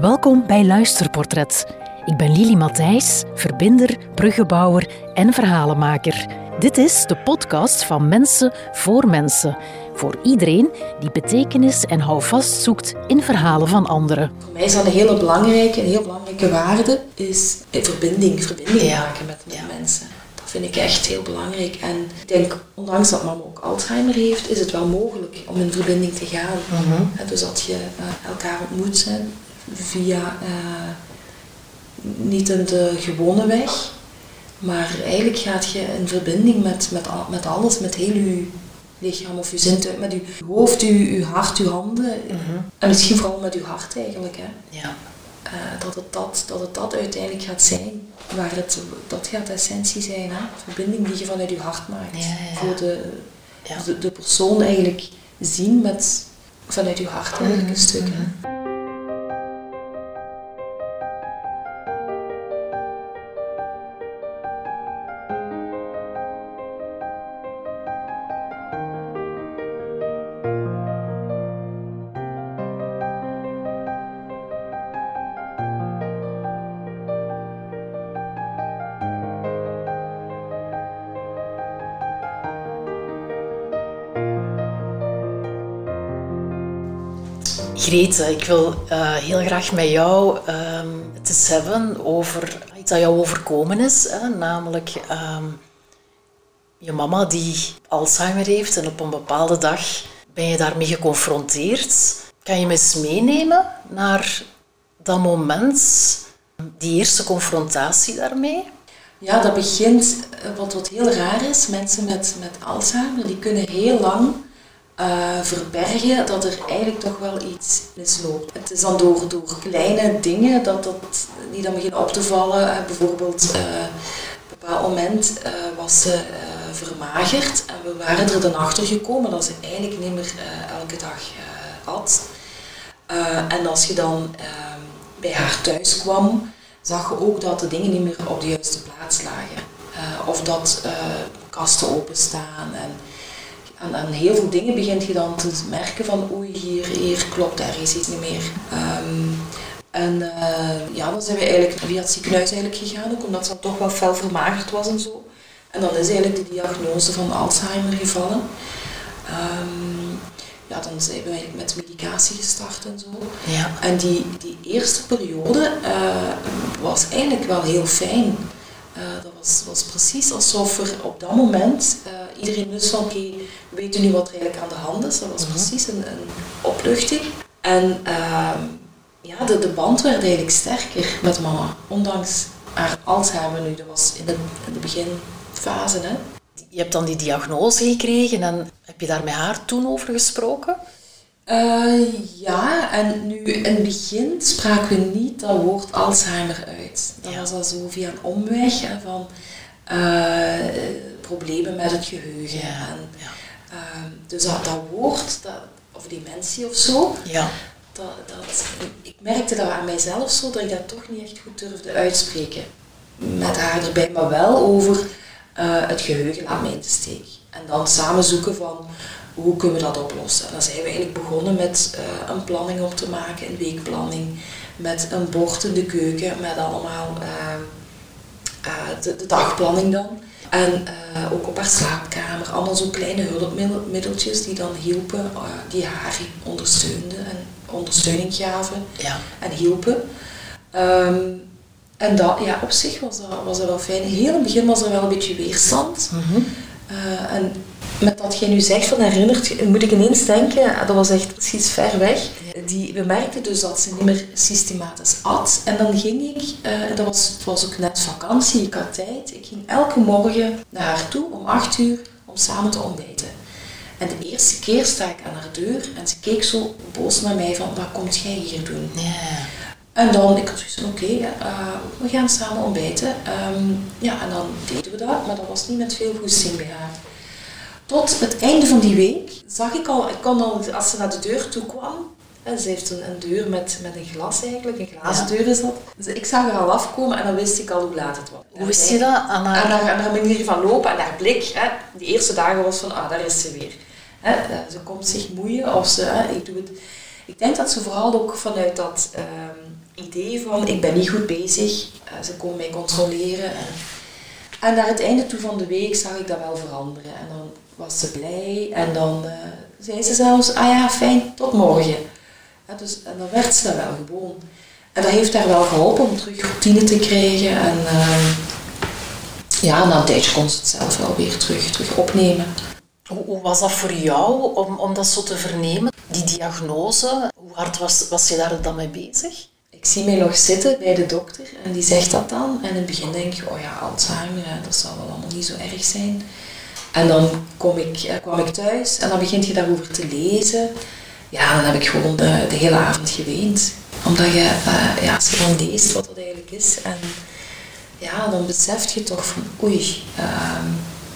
Welkom bij Luisterportret. Ik ben Lili Matthijs, verbinder, bruggenbouwer en verhalenmaker. Dit is de podcast van Mensen voor Mensen. Voor iedereen die betekenis en houvast zoekt in verhalen van anderen. Voor mij is dat een hele belangrijke, een heel belangrijke waarde, is verbinding, verbinding maken met, met mensen. Dat vind ik echt heel belangrijk. En ik denk, ondanks dat mama ook Alzheimer heeft, is het wel mogelijk om in verbinding te gaan. Mhm. Dus dat je eh, elkaar ontmoet zijn via eh, niet in de gewone weg, maar eigenlijk gaat je in verbinding met, met, met alles, met heel je lichaam of je zintuig, met je hoofd, je, je hart, je handen. En misschien vooral met je hart eigenlijk. Hè. Ja. Eh, dat, het dat, dat het dat uiteindelijk gaat zijn. Waar het, dat gaat de essentie zijn. Hè. Verbinding die je vanuit je hart maakt. Ja. Voor de, Ja. de, de persoon eigenlijk zien met, vanuit je hart eigenlijk een stuk. hè. Grete, ik wil eh, heel graag met jou ehm, het eens hebben over iets dat jou overkomen is. Hè, namelijk ehm, je mama die Alzheimer heeft en op een bepaalde dag ben je daarmee geconfronteerd. Kan je me eens meenemen naar dat moment, die eerste confrontatie daarmee? Ja, dat begint, eh, wat, wat heel raar is, mensen met, met Alzheimer, die kunnen heel lang eh, verbergen dat er eigenlijk toch wel iets misloopt. Het is dan door, door kleine dingen dat, dat, die dan beginnen op te vallen. Eh, bijvoorbeeld, eh, op een bepaald moment was ze vermagerd en we waren er dan achter gekomen dat ze eigenlijk niet meer elke dag at. En als je dan ehm, bij haar thuis kwam, zag je ook dat de dingen niet meer op de juiste plaats lagen. Of dat kasten openstaan. En aan, aan heel veel dingen begint je dan te merken van oei, hier, hier klopt ergens iets niet meer. Ehm, en eh, ja, dan zijn we eigenlijk via het ziekenhuis eigenlijk gegaan, ook omdat ze dan toch wel fel vermagerd was en zo. En dan is eigenlijk de diagnose van Alzheimer gevallen. Ehm, ja, dan zijn we eigenlijk met medicatie gestart en zo. Ja. En die, die eerste periode eh, was eigenlijk wel heel fijn. Eh, dat was, was precies alsof er op dat moment iedereen wist van oké, weten nu wat er eigenlijk aan de hand is. Dat was precies een, een opluchting. En ehm, ja, de, de band werd eigenlijk sterker met mama. Ondanks haar Alzheimer nu, dat was in de, in de beginfase. Hè. Je hebt dan die diagnose gekregen en heb je daar met haar toen over gesproken? Eh, ja, en nu in het begin spraken we niet dat woord Alzheimer uit. Dat Ja. was al zo via een omweg hè, van eh, problemen met het geheugen. En, Ja. Ehm, dus dat, dat woord, dat, of dementie of zo, Ja. dat, dat, ik merkte dat aan mijzelf zo dat ik dat toch niet echt goed durfde uitspreken. Met haar erbij, maar wel over eh, het geheugen laat mij in de steek. En dan samen zoeken van hoe kunnen we dat oplossen. En dan zijn we eigenlijk begonnen met eh, een planning op te maken, een weekplanning, met een bord in de keuken, met allemaal eh, eh, de, de dagplanning dan. En eh, ook op haar slaapkamer, allemaal zo kleine hulpmiddeltjes die dan hielpen, eh, die haar ondersteunden en ondersteuning gaven Ja. en hielpen. Ehm, en dat, ja, op zich was dat, was dat wel fijn. Heel in het begin was er wel een beetje weerstand. Eh, en met dat jij nu zegt, van herinnert, je- moet ik ineens denken, dat was echt precies ver weg. Die, we merkten dus dat ze niet meer systematisch at. En dan ging ik, eh, dat was, het was ook net vakantie, ik had tijd. Ik ging elke morgen naar haar toe om acht uur om samen te ontbijten. En de eerste keer sta ik aan haar deur en ze keek zo boos naar mij van, wat komt jij hier doen? En dan, ik had zoiets van, oké, eh, we gaan samen ontbijten. Ehm, ja, en dan deden we dat, maar dat was niet met veel goesting bij haar. Tot het einde van die week zag ik al, ik kon al, als ze naar de deur toe kwam, ze heeft een, een deur met, met een glas eigenlijk, een glazen deur is dat. Dus ik zag haar al afkomen en dan wist ik al hoe laat het was. Hoe wist je dat? Aan haar... Aan haar, aan haar manier van lopen en haar blik. Hè. De eerste dagen was van, ah, daar is ze weer. Hè. eh, Ze komt zich moeien of ze, hè, ik doe het. Ik denk dat ze vooral ook vanuit dat ehm, idee van ik ben niet goed bezig, uh, ze komen mij controleren. En, en naar het einde toe van de week zag ik dat wel veranderen. En dan was ze blij en dan uh, zei ze zelfs, ah ja, fijn, tot morgen. Ja, dus, en dan werd ze wel gewoon. En dat heeft haar wel geholpen om terug routine te krijgen. En uh, ja, na een tijdje kon ze het zelf wel weer terug, terug opnemen. Hoe, hoe, was dat voor jou om, om dat zo te vernemen, die diagnose? Hoe hard was, was je daar dan mee bezig? Ik zie mij nog zitten bij de dokter en die zegt dat dan. En in het begin denk ik, oh ja, Alzheimer, dat zal wel allemaal niet zo erg zijn. En dan kom ik, eh, kwam ik thuis en dan begint je daarover te lezen. Ja, dan heb ik gewoon de, de hele avond geweend. Omdat je, uh, ja, als je dan leest wat dat eigenlijk is. En ja, dan besef je toch van, oei, uh,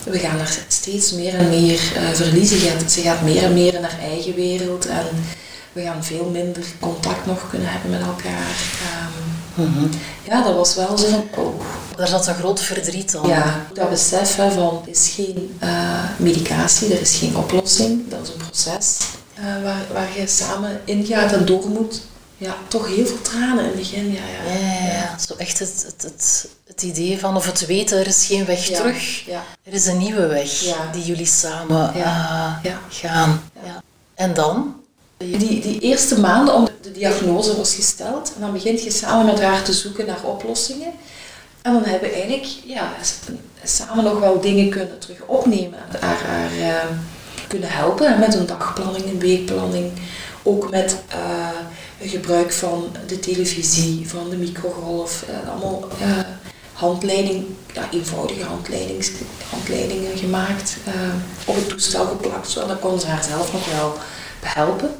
we gaan er steeds meer en meer uh, verliezen. Ze gaat meer en meer in haar eigen wereld. En we gaan veel minder contact nog kunnen hebben met elkaar. Um, mm -hmm. Ja, dat was wel zo van, oh. Daar zat een groot verdriet aan. Ja, dat besef hè, van, er is geen uh, medicatie, er is geen oplossing. Dat is een proces uh, waar, waar je samen ingaat en door moet. Ja, toch heel veel tranen in het begin. Ja, ja. ja, ja, ja. Zo echt het, het, het, het idee van of het weten, er is geen weg terug. Ja. Er is een nieuwe weg die jullie samen uh, gaan. Ja. En dan? Die, die eerste maanden, omdat de diagnose was gesteld, en dan begint je samen met haar te zoeken naar oplossingen. En dan hebben we eigenlijk ja, samen nog wel dingen kunnen terug opnemen. Haar, haar uh, kunnen helpen met een dagplanning, een weekplanning. Ook met uh, gebruik van de televisie, van de microgolf. Uh, allemaal handleiding, ja, eenvoudige handleidingen gemaakt. op het toestel geplakt, zodat dan kon ze haar zelf nog wel behelpen.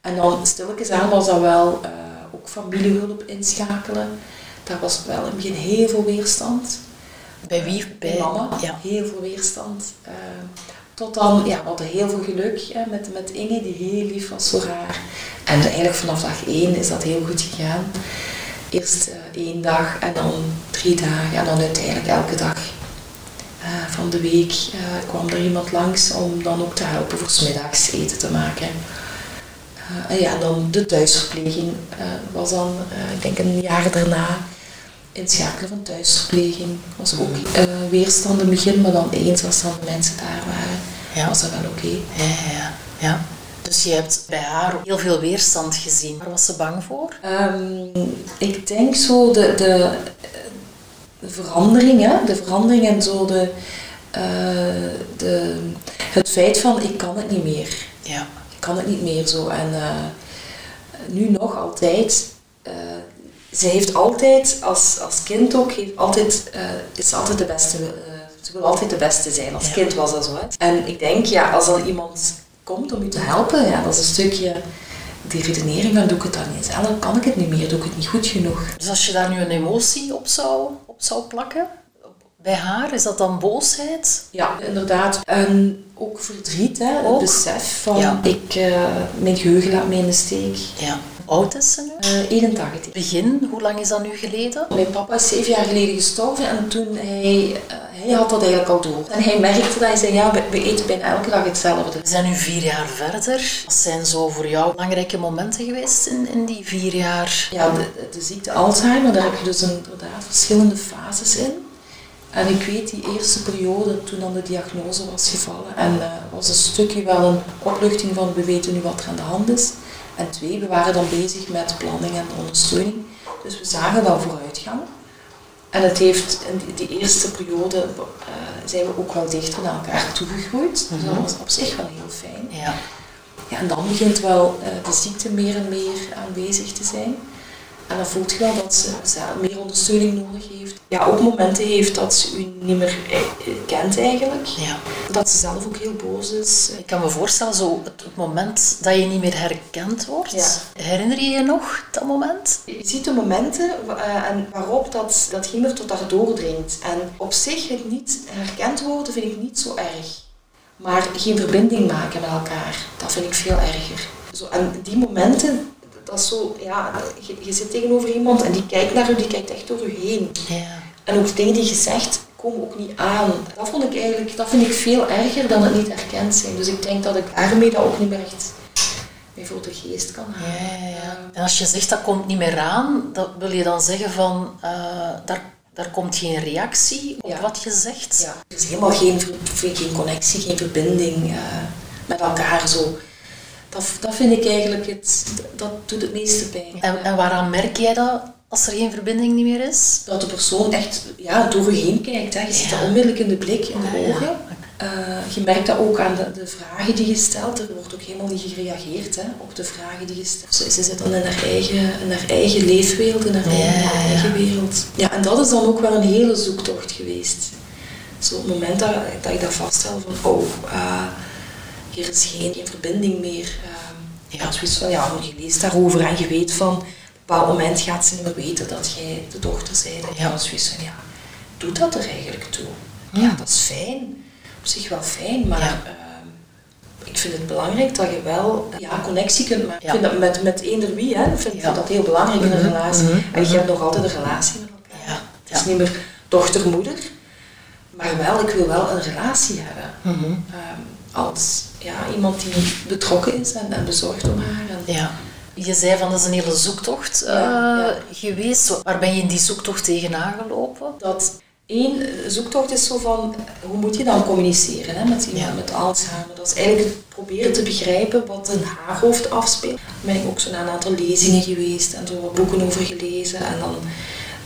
En dan stilletjes aan was dat wel uh, ook familiehulp inschakelen. Daar was wel in het begin heel veel weerstand. Bij wie? Bij mama. Ja. Heel veel weerstand. Uh, tot dan, ja, we hadden heel veel geluk met, met Inge, die heel lief was voor haar. En eigenlijk vanaf dag één is dat heel goed gegaan. Eerst uh, één dag en dan drie dagen en dan uiteindelijk elke dag uh, van de week uh, kwam er iemand langs om dan ook te helpen voor smiddags eten te maken. En ja, dan de thuisverpleging was dan, ik denk een jaar daarna, inschakelen van thuisverpleging. was ook weerstand in het begin, maar dan eens als dan de mensen daar waren, ja. was dat wel oké. Okay. Ja, ja, ja. Dus je hebt bij haar heel veel weerstand gezien. Waar was ze bang voor? Um, ik denk zo de, de, de verandering, hè? de verandering en zo de, uh, de, het feit van ik kan het niet meer. Ja. Ik kan het niet meer zo. En uh, nu nog altijd. Uh, ze heeft altijd, als, als kind ook, heeft altijd, is altijd de beste. ze wil altijd de beste zijn. Als ja. kind was dat zo. Hè? En ik denk, ja, als er iemand komt om u te helpen, ja, dat is een stukje die redenering van doe ik het dan niet zelf, kan ik het niet meer, doe ik het niet goed genoeg. Dus als je daar nu een emotie op zou, op zou plakken, bij haar, is dat dan boosheid? Ja, inderdaad. En ook verdriet, hè. Ook? het besef van ja. ik, uh, mijn geheugen laat mij in de steek. Ja. Oud is ze nu? Uh, 81. Begin, hoe lang is dat nu geleden? Mijn papa is zeven jaar geleden gestorven en toen hij, uh, hij had dat eigenlijk al door. En hij merkte dat, hij zei ja, we, we, eten bijna elke dag hetzelfde. We zijn nu vier jaar verder. Wat zijn zo voor jou belangrijke momenten geweest in, in die vier jaar? Ja, de, de ziekte Alzheimer, daar heb je dus inderdaad verschillende fases in. En ik weet die eerste periode, toen dan de diagnose was gevallen, en uh, was een stukje wel een opluchting van we weten nu wat er aan de hand is. En twee, we waren dan bezig met planning en ondersteuning. Dus we zagen wel vooruitgang. En het heeft in die, die eerste periode uh, zijn we ook wel dichter naar elkaar toegegroeid. Dus dat was op zich wel heel fijn. Ja. Ja, en dan begint wel uh, de ziekte meer en meer aanwezig te zijn. En dan voelt je wel dat ze, meer ondersteuning nodig heeft. Ja, ook momenten heeft dat ze u niet meer kent eigenlijk. Ja. Dat ze zelf ook heel boos is. Ik kan me voorstellen, zo het, moment dat je niet meer herkend wordt. Ja. Herinner je je nog dat moment? Je ziet de momenten uh, en waarop dat, dat geen meer tot daar doordringt. En op zich het niet herkend worden vind ik niet zo erg. Maar geen verbinding maken met elkaar, dat vind ik veel erger. Zo, en die momenten, dat is zo, ja, je, je, zit tegenover iemand en die kijkt naar u, die kijkt echt door u heen. Ja. En ook dingen die je zegt, komen ook niet aan. Dat vond ik eigenlijk, dat vind ik veel erger dan het niet herkend zijn. Dus ik denk dat ik daarmee dat ook niet meer echt mij voor de geest kan halen. Ja, ja. En als je zegt dat komt niet meer aan, dat wil je dan zeggen van uh, daar, daar komt geen reactie op Ja. wat je zegt? Ja, er is helemaal geen, geen connectie, geen verbinding eh, met elkaar zo. Dat, dat vind ik eigenlijk, het, dat doet het meeste pijn. En, en waaraan merk jij dat als er geen verbinding niet meer is? Dat de persoon echt ja, door je heen kijkt. Hè. Je ziet dat onmiddellijk in de blik, in de ja. ogen. Eh, je merkt dat ook aan de, de vragen die je stelt. Er wordt ook helemaal niet gereageerd hè, op de vragen die je stelt. Ze, ze zit dan in haar eigen, in haar eigen leefwereld, in haar Ja, eigen, ja, ja. eigen wereld. Ja, en dat is dan ook wel een hele zoektocht geweest. Zo op het moment dat, dat ik dat vaststel van, oh, eh, hier is geen, geen verbinding meer. eh, Ja. ja. zoiets van, ja, je leest daarover en je weet van, op een bepaald moment gaat ze niet meer weten dat jij de dochter bent. Ja. zoiets van, ja, doet dat er eigenlijk toe? Ja. Ja, dat is fijn. Op zich wel fijn, maar Ja. ehm, ik vind het belangrijk dat je wel ja, connectie kunt maken. Ja. Ik vind dat met, met eender wie, hè. ik vind Ja. dat heel belangrijk in een Mhm, relatie. mhm, En je mhm. hebt nog altijd een relatie met elkaar. Ja, Het is niet meer dochter-moeder, maar wel, ik wil wel een relatie hebben. Ehm, als ja, iemand die betrokken is en, en bezorgd om haar. En, Ja. Je zei van dat is een hele zoektocht eh, Ja, geweest. Waar ben je in die zoektocht tegenaan gelopen? dat één zoektocht is zo van hoe moet je dan communiceren hè, met iemand Ja. met Alzheimer. Dat is eigenlijk het proberen te begrijpen wat in haar hoofd afspeelt. Ik ben ook zo naar een aantal lezingen geweest en zo wat boeken over gelezen. En dan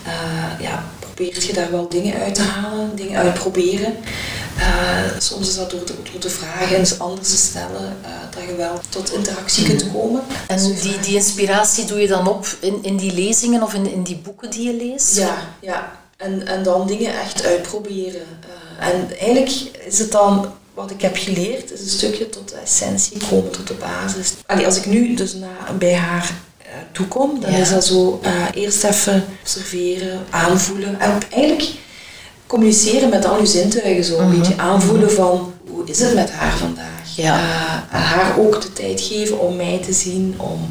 eh, ja, probeert je daar wel dingen uit te halen, dingen uitproberen. Eh, soms is dat door te, door vragen eens anders te stellen, eh, dat je wel tot interactie kunt komen. En die, die inspiratie doe je dan op in, in die lezingen of in, in die boeken die je leest? Ja, ja. En, en dan dingen echt uitproberen. Eh, en eigenlijk is het dan, wat ik heb geleerd, is een stukje tot de essentie komen, tot de basis. Allee, als ik nu dus na, bij haar toekom, dan Ja. is dat zo eerst even observeren, aanvoelen. En eigenlijk communiceren met al je zintuigen zo. Een Mhm. beetje aanvoelen van, hoe is het met haar vandaag? Ja. Eh, en haar ook de tijd geven om mij te zien, om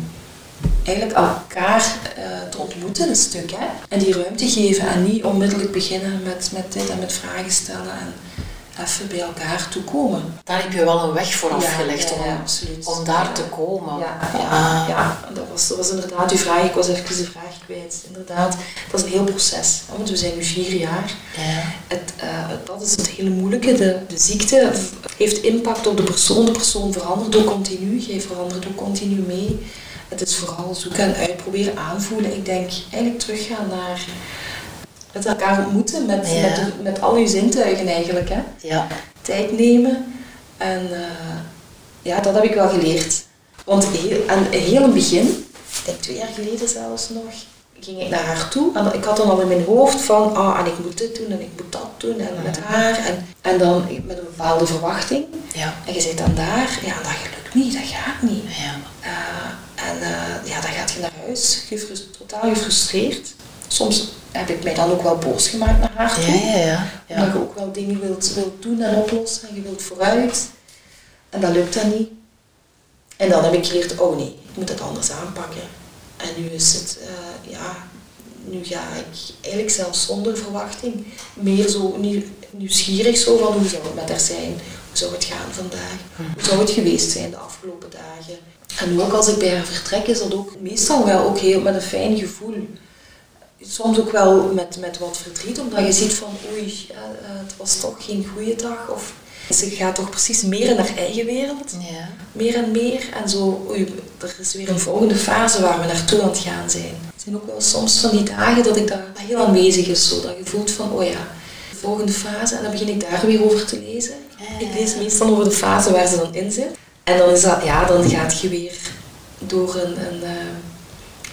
eigenlijk elkaar eh, te ontmoeten een stuk. Hè? En die ruimte geven en niet onmiddellijk beginnen met, met dit en met vragen stellen en even bij elkaar toekomen. Daar heb je wel een weg voor afgelegd ja, ja, om, om daar te komen. Ja, Ah. ja, ja. Dat, was, dat was inderdaad uw vraag. Ik was even de vraag kwijt. Inderdaad, dat is een heel proces. Want we zijn nu vier jaar. Ja. Het, eh, dat is het hele moeilijke. De, de ziekte heeft impact op de persoon. De persoon verandert ook continu. Jij verandert ook continu mee. Het is vooral zoeken en uitproberen, aanvoelen. Ik denk eigenlijk teruggaan naar het elkaar ontmoeten met, Ja. met, de- met al je zintuigen eigenlijk. Hè. Ja. Tijd nemen. En eh, ja, dat heb ik wel geleerd. Want heel, aan heel in het begin, ik denk twee jaar geleden zelfs nog, ging ik naar haar toe. En ik had dan al in mijn hoofd van, ah, en ik moet dit doen en ik moet dat doen en met haar. En, en dan met een bepaalde verwachting. Ja. En je zit dan daar, ja, dat lukt niet, dat gaat niet. Ja. Eh, en eh, ja, dan gaat je naar huis, gefrus- totaal gefrustreerd. Soms heb ik mij dan ook wel boos gemaakt naar haar toe. Ja, ja, ja. Omdat je ook wel dingen wilt, wilt doen en oplossen en je wilt vooruit. En dat lukt dan niet. En dan heb ik geleerd, oh nee, ik moet het anders aanpakken. En nu is het, eh, ja, nu ga ik eigenlijk zelfs zonder verwachting meer zo nieuw- nieuwsgierig zo van hoe zou het met haar zijn? Hoe zou het gaan vandaag? Hoe zou het geweest zijn de afgelopen dagen? En ook als ik bij haar vertrek is dat ook meestal wel ook heel met een fijn gevoel soms ook wel met, met wat verdriet, omdat je ziet van oei, ja, eh, het was toch geen goede dag. Of ze gaat toch precies meer in haar eigen wereld, Ja. meer en meer. En zo, oei, er is weer een volgende fase waar we naartoe aan het gaan zijn. Het zijn ook wel soms van die dagen dat ik daar heel aanwezig is, zo, dat je voelt van oh ja, de volgende fase. En dan begin ik daar weer over te lezen. Ik lees meestal over de fase waar ze dan in zit. En dan is dat, ja, dan gaat je weer door een, een eh,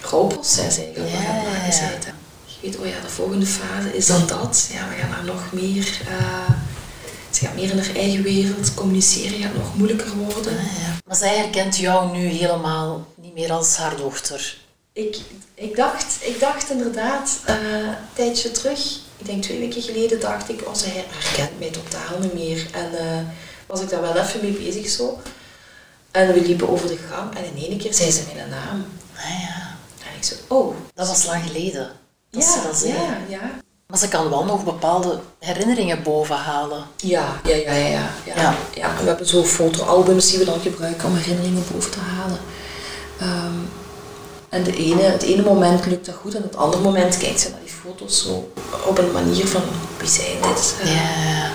rouwproces eigenlijk. Aan ja. Je weet, oh ja, de volgende fase is dan dat. Ja, we gaan daar nog meer... eh, ze gaat meer in haar eigen wereld. Communiceren gaat nog moeilijker worden. Ja. Maar zij herkent jou nu helemaal niet meer als haar dochter. Ik, ik, dacht, ik dacht inderdaad, eh, een tijdje terug, ik denk twee weken geleden, dacht ik, oh, zij herkent mij totaal niet meer. En eh, was ik daar wel even mee bezig zo. En we liepen over de gang en in één keer zei ze mijn naam. Ah, ja. Oh. Dat was lang geleden. Dat ja, ze dat zei. ja, ja. Maar ze kan wel nog bepaalde herinneringen bovenhalen. Ja, ja, ja, ja, ja. Ja. We hebben zo fotoalbums die we dan gebruiken om herinneringen boven te halen. Ehm, en de ene, het ene moment lukt dat goed en het andere moment kijkt ze naar die foto's zo op een manier van wie zijn dit? Ja.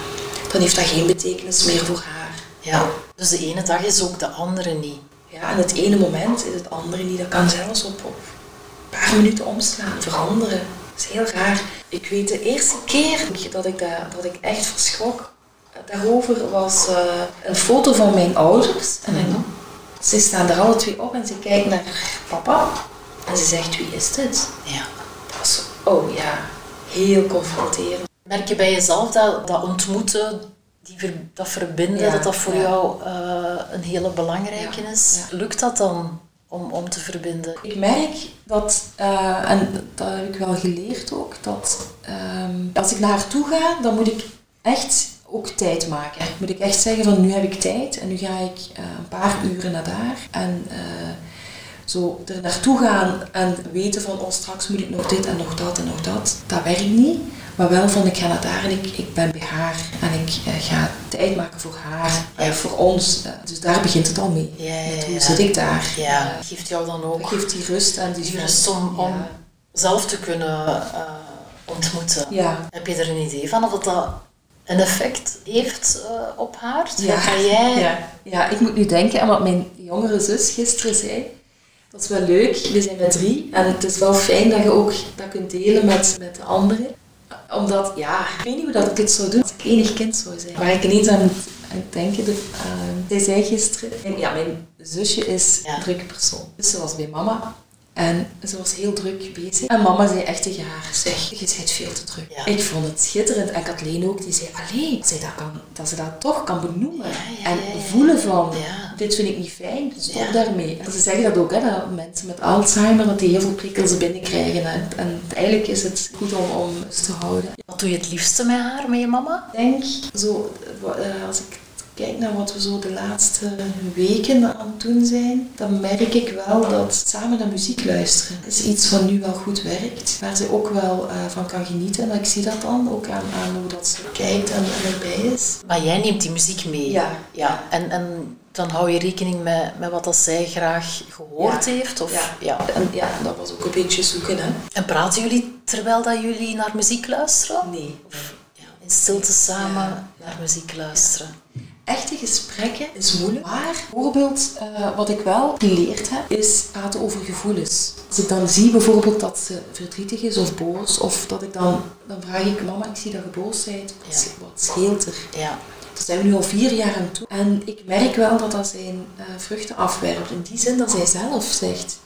Dan heeft dat geen betekenis meer voor haar. Ja, dus de ene dag is ook de andere niet. Ja, en het ene moment is het andere niet. Dat kan zelfs op, op een paar minuten omslaan, veranderen. Dat is heel raar. Ik weet de eerste keer dat ik, daar, dat ik echt verschrok daarover was uh, een foto van mijn ouders. En -hmm. ze staan er alle twee op en ze kijkt naar papa. En ze zegt, wie is dit? Ja. Dat was, oh ja, heel confronterend. Merk je bij jezelf dat, dat ontmoeten, die dat verbinden, ja, dat dat voor ja. jou uh, een hele belangrijke ja, is? Lukt dat dan om, om te verbinden? Ik merk dat, uh, en dat heb ik wel geleerd ook, dat um, als ik naar haar toe ga, dan moet ik echt ook tijd maken. Moet ik echt zeggen van nu heb ik tijd en nu ga ik uh, een paar uren naar daar. En uh, zo er naartoe gaan en weten van oh straks moet ik nog dit en nog dat en nog dat. Dat werkt niet. Maar wel van ik ga naar daar en ik, ik ben bij haar en ik uh, ga tijd maken voor haar en voor ons. dus daar begint het al mee. Ja, ja, ja. Hoe zit ik daar? Ja. geeft jou dan ook geeft die rust en die, die rust om, om zelf te kunnen ontmoeten. Ja. Heb je er een idee van of dat een effect heeft op haar? Ja. Jij... ja. ja, ik moet nu denken aan wat mijn jongere zus gisteren zei. Dat is wel leuk, we zijn met drie en het is wel fijn dat je ook dat kunt delen met, met de anderen. Omdat, ja, ik weet niet hoe dat ik het zou doen als ik enig kind zou zijn. Waar ik ineens aan moet denken, de, uh, zij zei gisteren, ja, mijn zusje is een drukke persoon. Dus ze was bij mama en ze was heel druk bezig. En mama zei echt tegen haar, zeg, je bent veel te druk. Ja. Ik vond het schitterend. En Kathleen ook, die zei, allee, zij dat, kan, dat ze dat toch kan benoemen. Ja, ja, en voelen van, dit vind ik niet fijn, stop Ja. daarmee. En ze zeggen dat ook, hè, dat mensen met Alzheimer, dat die heel veel prikkels binnenkrijgen. En, en eigenlijk is het goed om, om te houden. Wat doe je het liefste met haar, met je mama? Ik denk, zo, eh, als ik kijk naar wat we zo de laatste weken aan het doen zijn, dan merk ik wel dat samen naar muziek luisteren is iets wat nu wel goed werkt. Waar ze ook wel eh, van kan genieten. En ik zie dat dan ook aan, aan hoe dat ze kijkt en, en erbij is. Maar jij neemt die muziek mee. Ja. ja. En, en dan hou je rekening met, met wat dat zij graag gehoord Ja. heeft? Of, Ja. ja. En ja, dat was ook een beetje zoeken, hè. En praten jullie terwijl dat jullie naar muziek luisteren? Nee. Of ja, in stilte samen naar muziek luisteren? Echte gesprekken is moeilijk. Maar bijvoorbeeld, eh, wat ik wel geleerd heb, is praten over gevoelens. Als ik dan zie bijvoorbeeld dat ze verdrietig is of boos, of dat ik dan, dan vraag ik mama, ik zie dat je boos bent, wat, Ja. wat scheelt er? Ja. Daar zijn we nu al vier jaar aan toe. En ik merk wel dat dat zijn eh, vruchten afwerpt. In die zin dat zij zelf zegt.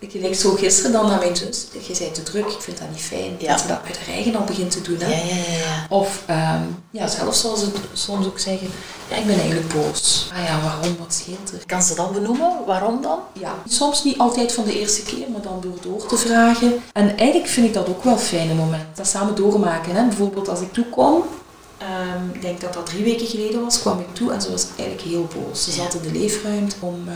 Ik gelijk zo gisteren dan naar mijn zus. Je bent te druk, ik vind dat niet fijn. Ja. Dat ze dat uit haar eigen al begint te doen. Hè? Ja, ja. Of ehm, ja, zelfs zal ze soms ook zeggen, ja, ik ben eigenlijk boos. Ah ja, waarom? Wat scheelt er? Kan ze dat benoemen? Waarom dan? Ja, soms niet altijd van de eerste keer, maar dan door door te vragen. En eigenlijk vind ik dat ook wel fijne moment. Dat samen doormaken. Hè? Bijvoorbeeld als ik toekom, ehm, ik denk dat dat drie weken geleden was, kwam ik toe en ze was eigenlijk heel boos. Ze Ja. zat in de leefruimte om, eh,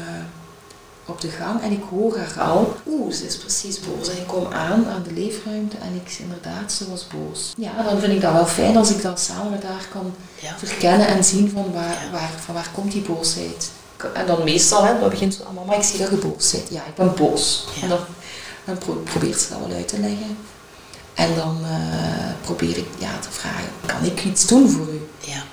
op de gang en ik hoor haar al. Oeh, ze is precies boos. En ik kom aan aan de leefruimte en ik inderdaad, ze was boos. Ja, dan vind ik dat wel fijn als ik dat samen met haar kan Ja. verkennen en zien van waar, waar, van waar komt die boosheid. En dan meestal, hè, dan begint ze, ah, mama, ik zie dat je boos bent. Ja, ik ben boos. Ja. En dan, dan pro- probeert ze dat wel uit te leggen. En dan eh, probeer ik ja, te vragen, kan ik iets doen voor u?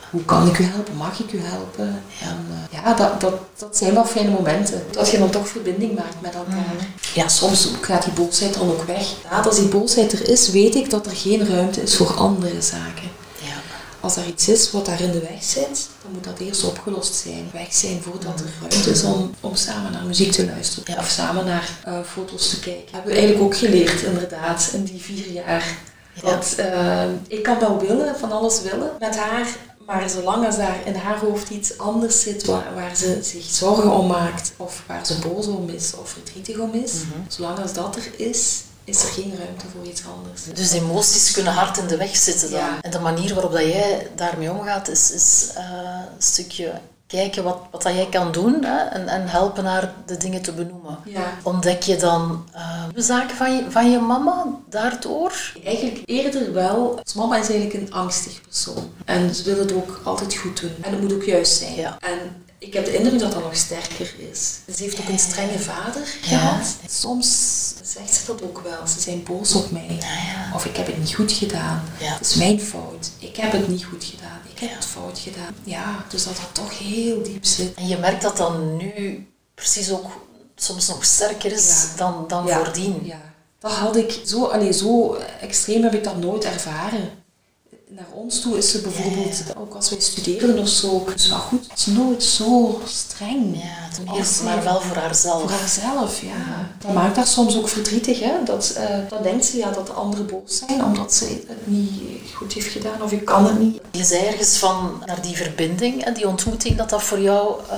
Hoe kan ik u helpen? Mag ik u helpen? Ja. En, eh, ja, dat, dat, dat zijn wel fijne momenten. Dat je dan toch verbinding maakt met elkaar. Mhm. Ja, soms gaat die boosheid dan ook weg. Ja, als die boosheid er is, weet ik dat er geen ruimte is voor andere zaken. Ja. Als er iets is wat daar in de weg zit, dan moet dat eerst opgelost zijn. Weg zijn voordat er ruimte is om, om samen naar muziek te luisteren. Ja. Of samen naar eh, foto's te kijken. hebben we eigenlijk ook geleerd, inderdaad, in die vier jaar. Ja. Want eh, ik kan wel willen, van alles willen met haar. Maar zolang als daar in haar hoofd iets anders zit waar, waar ze zich zorgen om maakt, of waar ze boos om is, of verdrietig om is, Mhm. zolang als dat er is, is er geen ruimte voor iets anders. Dus emoties kunnen hard in de weg zitten dan. Ja. En de manier waarop dat jij daarmee omgaat is, is eh, een stukje kijken wat, wat dat jij kan doen hè, en, en helpen haar de dingen te benoemen. Ja. Ontdek je dan uh, zaken van je, van je mama daardoor? Eigenlijk eerder wel. Als mama is eigenlijk een angstig persoon. En ze wil het ook altijd goed doen. En het moet ook juist zijn. Ja. En ik heb de indruk dat dat nog sterker is. Ze heeft ook een strenge vader gehad. Soms zegt ze dat ook wel. Ze zijn boos op mij. Of ik heb het niet goed gedaan. Het is mijn fout. Ik heb het niet goed gedaan. Ik heb het fout gedaan. Ja, dus dat dat toch heel diep zit. En je merkt dat dan nu precies ook soms nog sterker is dan, dan voordien. Ja, dat had ik zo, allee, zo extreem heb ik dat nooit ervaren naar ons toe is ze bijvoorbeeld, ook als wij studeerden of zo, wel goed. Het is nooit zo streng. Ja, maar wel voor haarzelf. Voor haarzelf, ja. Dat maakt haar soms ook verdrietig, hè. Dat, uh, dan denkt ze ja, dat de anderen boos zijn omdat ze het niet goed heeft gedaan of ik kan het niet. Je zei ergens van naar die verbinding en die ontmoeting, dat dat voor jou uh,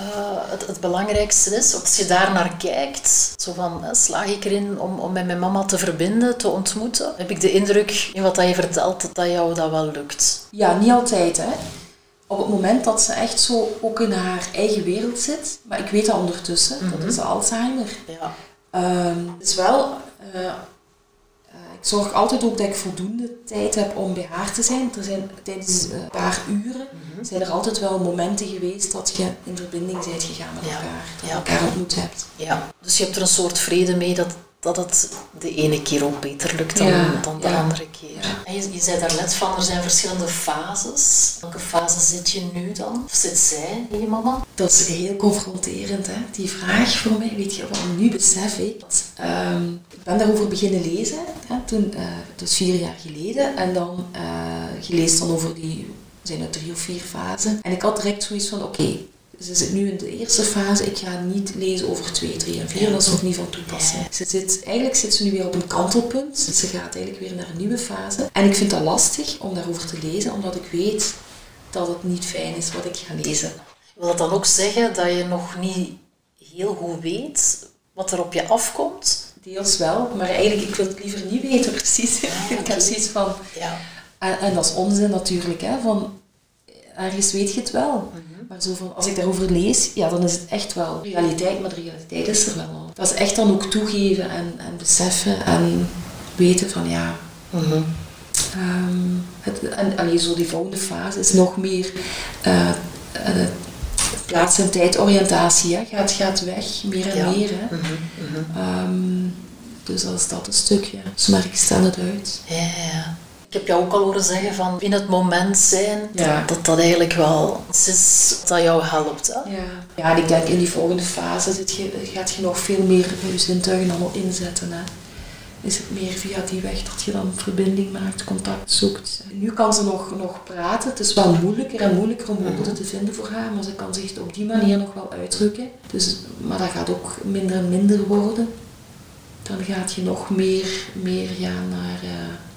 het, het, belangrijkste is. Als je daar naar kijkt, zo van, slaag ik erin om, om met mijn mama te verbinden, te ontmoeten, heb ik de indruk, in wat je vertelt, dat jou dat wel lukt. Ja, niet altijd. Hè. Op het moment dat ze echt zo ook in haar eigen wereld zit, maar ik weet dat ondertussen, dat mhm. is Alzheimer. Ja. Um, het is wel, uh, ik zorg altijd ook dat ik voldoende tijd heb om bij haar te zijn. Er zijn tijdens een paar uren mhm. zijn er altijd wel momenten geweest dat je in verbinding bent gegaan met elkaar, dat je elkaar ontmoet hebt. Ja, dus je hebt er een soort vrede mee dat dat het de ene keer ook beter lukt dan, dan de andere keer. En je, je zei daarnet van, er zijn verschillende fases. Welke fase zit je nu dan? Of zit zij in je mama? Dat is heel confronterend, hè? die vraag voor mij. Weet je, wel, nu besef ik dat... Ehm, ik ben daarover beginnen lezen, hè, toen, uh, dus vier jaar geleden. En dan, uh, je leest dan over die, zijn er drie of vier fasen. En ik had direct zoiets van, oké, ze zit nu in de eerste fase. Ik ga niet lezen over 2, 3 en 4. Dat is nog niet van toepassing. Ze zit, eigenlijk zit ze nu weer op een kantelpunt. Ze gaat eigenlijk weer naar een nieuwe fase. En ik vind dat lastig om daarover te lezen, omdat ik weet dat het niet fijn is wat ik ga lezen. Wil dat dan ook zeggen dat je nog niet heel goed weet wat er op je afkomt? Deels wel, maar eigenlijk ik wil het liever niet weten precies. ik heb zoiets van... Ja. En, en, dat is onzin natuurlijk, hè, van ergens weet je het wel. Mhm. Maar zo van, als ik daarover lees, ja, dan is het echt wel realiteit, maar de realiteit is er wel al. Dat is echt dan ook toegeven en, en beseffen en weten van ja. Mhm. Ehm, het, en zo die volgende fase is nog meer uh, uh, plaats- en tijdoriëntatie. Hè. Gaat, gaat weg, meer en meer. Hè. Mhm, um, dus dat is dat een stukje. Dus maar ik stel het uit. Ja, ja. Ik heb jou ook al horen zeggen van in het moment zijn, dat, dat eigenlijk wel iets is dat jou helpt. Hè? Ja. ja, en ik denk in die volgende fase zit je, gaat je nog veel meer je zintuigen allemaal inzetten. Hè? Is het meer via die weg dat je dan verbinding maakt, contact zoekt. Nu kan ze nog, nog praten. Het is wel moeilijker en moeilijker om woorden te vinden voor haar, maar ze kan zich op die manier nog wel uitdrukken. Dus, maar dat gaat ook minder en minder worden. Dan gaat je nog meer, meer gaan naar... Uh,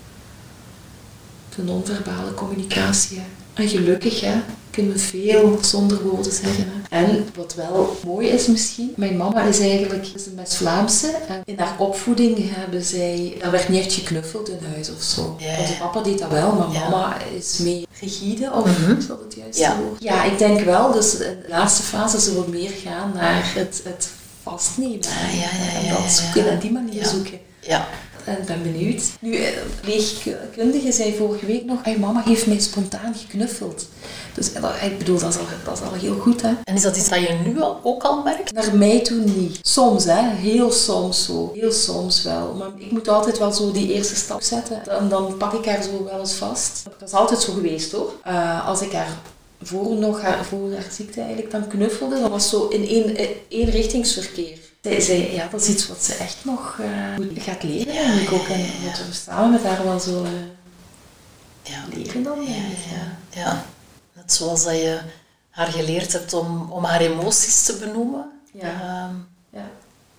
de non-verbale communicatie. En gelukkig hè, kunnen we veel zonder woorden zeggen. Hè. En wat wel mooi is misschien, mijn mama is eigenlijk is een West-Vlaamse. En in haar opvoeding hebben zij, daar werd niet echt geknuffeld in huis of zo. Ja, Want papa deed dat wel, maar mama is meer rigide, of mm is dat het juiste ja. woord? Ja, ik denk wel. Dus in de laatste fase zullen we meer gaan naar het, het vastnemen. Ah, en dat zoeken en die manier zoeken. Ja en ben benieuwd. Nu, leegkundige zei vorige week nog, hey, mama heeft mij spontaan geknuffeld. Dus ik bedoel, dat is, al, dat is al heel goed. Hè? En is dat iets dat je nu al, ook al merkt? Naar mij toe niet. Soms, hè. Heel soms zo. Heel soms wel. Maar ik moet altijd wel zo die eerste stap zetten. En dan pak ik haar zo wel eens vast. Dat is altijd zo geweest hoor. Uh, als ik haar voor, nog haar, voor haar ziekte eigenlijk dan knuffelde, dat was zo in één, één richtingsverkeer. Zij zei, ja, dat is iets wat ze echt nog uh, gaat leren. Ik ook. En dat we samen met haar wel zo uh, ja. leren dan. Ja, ja, ja. Net zoals dat je haar geleerd hebt om, om haar emoties te benoemen. Ja, um, ja.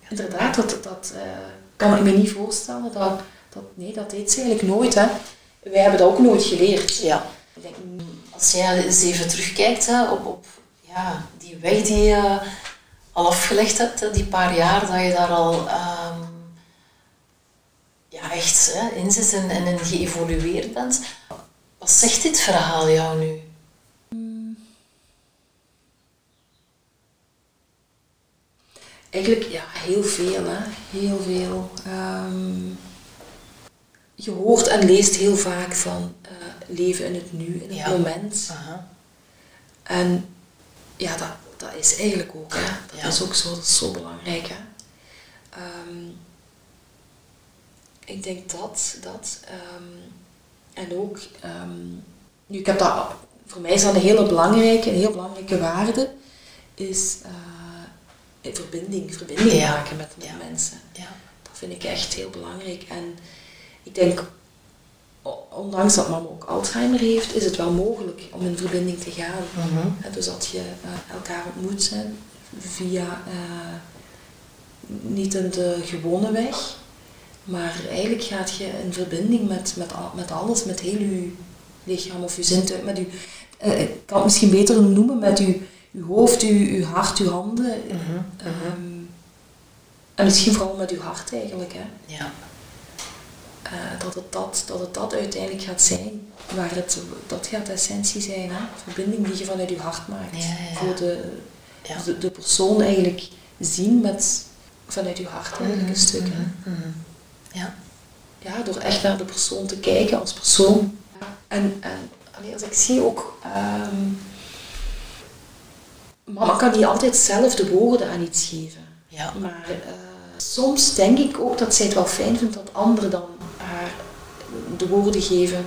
inderdaad. Dat, dat uh, kan ik me niet voorstellen. Dat, dat, nee, dat deed ze eigenlijk nooit. Hè. Wij hebben dat ook nooit geleerd. Ja. Als jij eens even terugkijkt hè, op, op ja, die weg die je al afgelegd hebt, die paar jaar dat je daar al um, ja, echt hè, in zit en, en in geëvolueerd bent. Wat zegt dit verhaal jou nu? eigenlijk ja, heel veel, hè. Heel veel. Ehm, je hoort en leest heel vaak van eh, leven in het nu, in het Ja. moment. Aha. En ja, dat, dat is eigenlijk ook, hè. Dat Ja. is ook zo, dat is zo belangrijk, hè. Ehm, ik denk dat, dat. ehm, en ook, ehm, nu ik heb dat, voor mij is dat een hele belangrijke, een heel belangrijke waarde, is eh, verbinding, verbinding Ja. maken met, met Ja. mensen. Ja. Dat vind ik echt heel belangrijk. En ik denk, ondanks dat mama ook Alzheimer heeft, is het wel mogelijk om in verbinding te gaan. Mhm. Dus dat je eh, elkaar ontmoet hè, via eh, niet in de gewone weg, maar eigenlijk gaat je in verbinding met, met, met alles, met heel je lichaam of je zintuig, met je, eh, ik kan het misschien beter noemen, met je, je hoofd, je, je hart, je handen. Mhm. Ehm, en misschien vooral met je hart eigenlijk. Hè. Ja. Eh, dat, het dat, dat het dat uiteindelijk gaat zijn. Waar het, dat gaat de essentie zijn. Hè? Verbinding die je vanuit je hart maakt. Ja. Voor de, Ja. de, de persoon eigenlijk zien met, vanuit je hart eigenlijk een stuk. Hè? Mhm. Ja. Ja, door echt naar de persoon te kijken als persoon. En, en allee, als ik zie ook... ehm, mama kan niet altijd zelf de woorden aan iets geven. Ja. Maar eh, soms denk ik ook dat zij het wel fijn vindt dat anderen dan de woorden geven.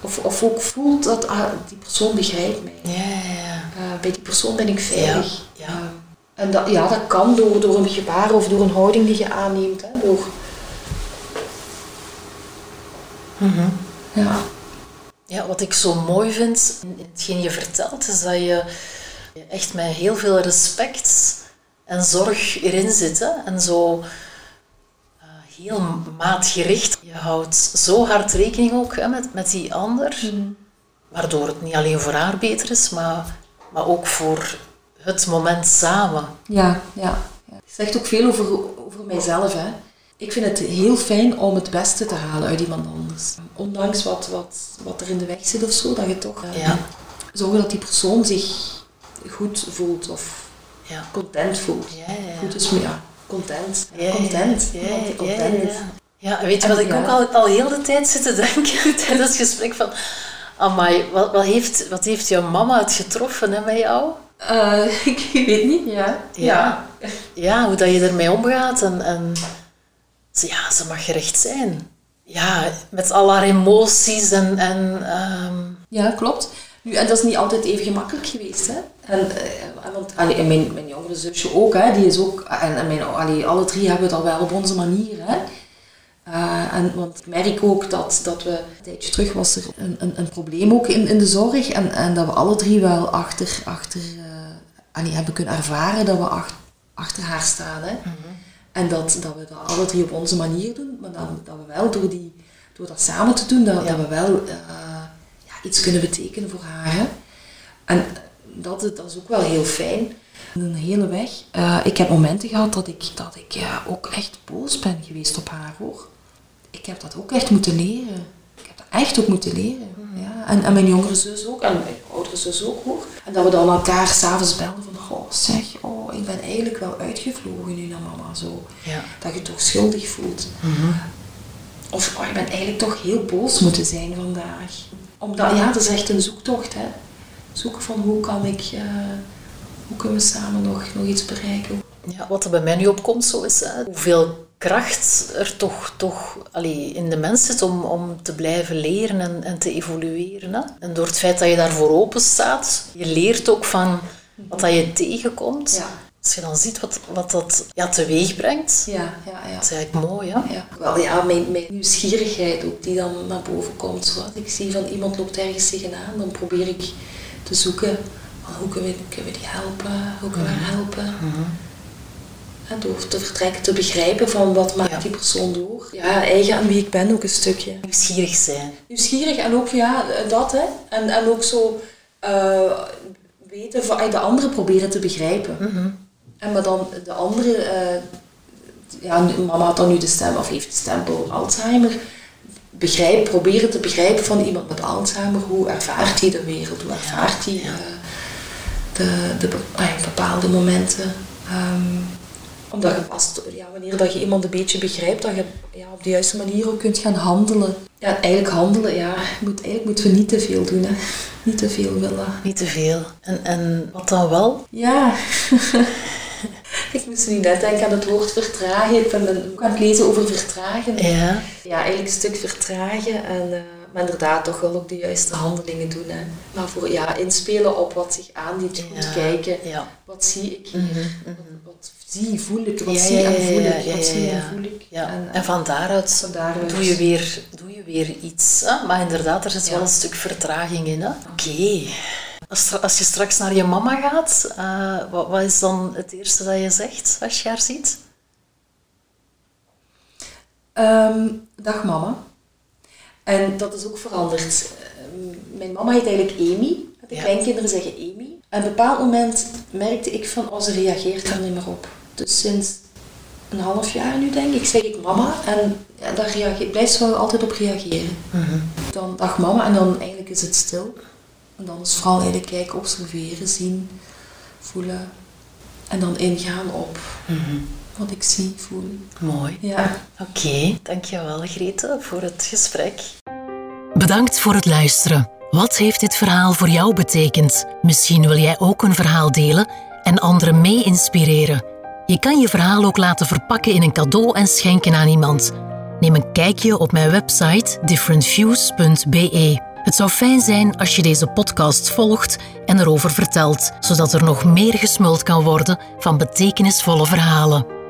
Of, of ook voelt dat ah, die persoon begrijpt mij. Ja, ja. Eh, bij die persoon ben ik veilig. Ja. Eh, en dat, ja, dat kan door, door een gebaar of door een houding die je aanneemt. Hè, door, Mhm. ja. Ja, wat ik zo mooi vind in hetgeen je vertelt, is dat je echt met heel veel respect en zorg erin zit. Hè? En zo heel maatgericht. Je houdt zo hard rekening ook hè, met, met die ander, waardoor het niet alleen voor haar beter is, maar, maar ook voor het moment samen. Ja, ja. ja. Het zegt ook veel over, over mijzelf. Hè. Ik vind het heel fijn om het beste te halen uit iemand anders. Ondanks wat, wat, wat er in de weg zit of zo, dat je toch eh, Ja. zorgen dat die persoon zich goed voelt of Ja. content voelt. Ja, ja, ja. Goed is maar ja, content. Ja, content. Ja, ja, content ja, is. ja. Ja, weet je wat ik ook al, al heel de tijd zit te denken tijdens het gesprek van... Amai, wat, wat, heeft, wat heeft jouw mama het getroffen hè, met jou? Eh, ik weet niet, ja. Ja. Ja, hoe dat je ermee omgaat en... ja, ze mag gerecht zijn. Ja, met al haar emoties en... en ehm, Ja, klopt. Nu, en dat is niet altijd even gemakkelijk geweest. Hè? En, eh, want allee, mijn jongere zusje ook, hè, die is ook, en, en mijn, allee, alle drie hebben het al wel op onze manier. Hè? Eh, en, want ik merk ook dat, dat we, een tijdje terug was er een, een, een probleem ook in, in de zorg. En, en dat we alle drie wel achter, achter eh, allee, hebben kunnen ervaren dat we ach- achter haar staan. Hè? En dat, dat we dat alle drie op onze manier doen, maar dat, dat we wel door, die, door dat samen te doen, dat, Ja. dat we wel eh, ja, iets kunnen betekenen voor haar. Hè? En dat, dat is ook wel heel fijn. Een hele weg. Eh, ik heb momenten gehad dat ik, dat ik ja, ook echt boos ben geweest op haar hoor. Ik heb dat ook echt moeten leren. Ik heb dat echt ook moeten leren. Ja. En, en mijn jongere zus ook, en mijn oudere zus ook hoor. En dat we dan elkaar s'avonds belden van, oh zeg, oh, ik ben eigenlijk wel uitgevlogen nu naar mama zo. ja. Dat je toch schuldig voelt. Of oh, ik ben eigenlijk toch heel boos moeten zijn vandaag. Omdat, ja, dat is echt een zoektocht hè. Zoeken van hoe kan ik, eh, hoe kunnen we samen nog, nog iets bereiken. Ja, wat er bij mij nu opkomt, zo is hè, hoeveel kracht er toch, toch allee, in de mens zit om, om te blijven leren en, en te evolueren. Hè. En door het feit dat je daarvoor open staat, je leert ook van wat dat je tegenkomt. Ja. Als je dan ziet wat, wat dat ja, teweeg brengt, Ja, ja, ja. dat is eigenlijk mooi. Hè? Ja, wel ja, mijn, mijn nieuwsgierigheid ook die dan naar boven komt. Zo, als ik zie van iemand loopt ergens tegenaan, dan probeer ik te zoeken hoe kunnen we, kunnen we die helpen, hoe kunnen we haar helpen. En door te vertrekken, te begrijpen van wat maakt Ja. die persoon door. Ja, eigen aan wie ik ben ook een stukje. Nieuwsgierig zijn. Nieuwsgierig en ook ja, dat hè. En, en ook zo eh, weten van de anderen proberen te begrijpen. En maar dan de andere, eh, ja, mama had dan nu de stem, of heeft de stempel Alzheimer. Begrijp, proberen te begrijpen van iemand met Alzheimer, hoe ervaart hij de wereld, hoe ervaart hij eh, de, ah bepaalde momenten. Ehm, Omdat je pas, ja, wanneer dat je iemand een beetje begrijpt, dat je ja, op de juiste manier ook kunt gaan handelen. Ja, eigenlijk handelen, ja, moet, eigenlijk moeten we niet te veel doen. Hè. Niet te veel willen. Niet te veel. En, en wat dan wel? Ja. ik moest nu net denken aan het woord vertragen. Ik ben een boek aan het lezen over vertragen. Ja. Ja, eigenlijk een stuk vertragen. En, uh, maar inderdaad toch wel ook de juiste handelingen doen. Hè. Maar voor ja, inspelen op wat zich aandient. Goed kijken. Ja. Wat zie ik hier? Mhm, mhm. Wat zie, voel ik? Wat zie en voel ik? Wat zie ja. en voel ik? En, En, van daaruit, van daaruit. doe, je weer, doe je weer iets. Hè? Maar inderdaad, er zit wel een stuk vertraging in. hè. Oké. Als, als je straks naar je mama gaat, eh, wat, wat is dan het eerste dat je zegt als je haar ziet? Ehm, dag mama. En dat is ook veranderd. Ehm, mijn mama heet eigenlijk Amy. De Ja. kleinkinderen zeggen Amy. En op een bepaald moment merkte ik van, oh, ze reageert er niet meer op. Dus sinds een half jaar nu, denk ik, zeg ik mama. En ja, daar reageer, blijft ze wel altijd op reageren. Dan dag mama en dan eigenlijk is het stil. En dan is vooral eigenlijk kijken, observeren, zien, voelen. En dan ingaan op wat ik zie, voel. Mooi. Ja. Oké, dankjewel Grete voor het gesprek. Bedankt voor het luisteren. Wat heeft dit verhaal voor jou betekend? Misschien wil jij ook een verhaal delen en anderen mee inspireren. Je kan je verhaal ook laten verpakken in een cadeau en schenken aan iemand. Neem een kijkje op mijn website differentviews.be. Het zou fijn zijn als je deze podcast volgt en erover vertelt, zodat er nog meer gesmuld kan worden van betekenisvolle verhalen.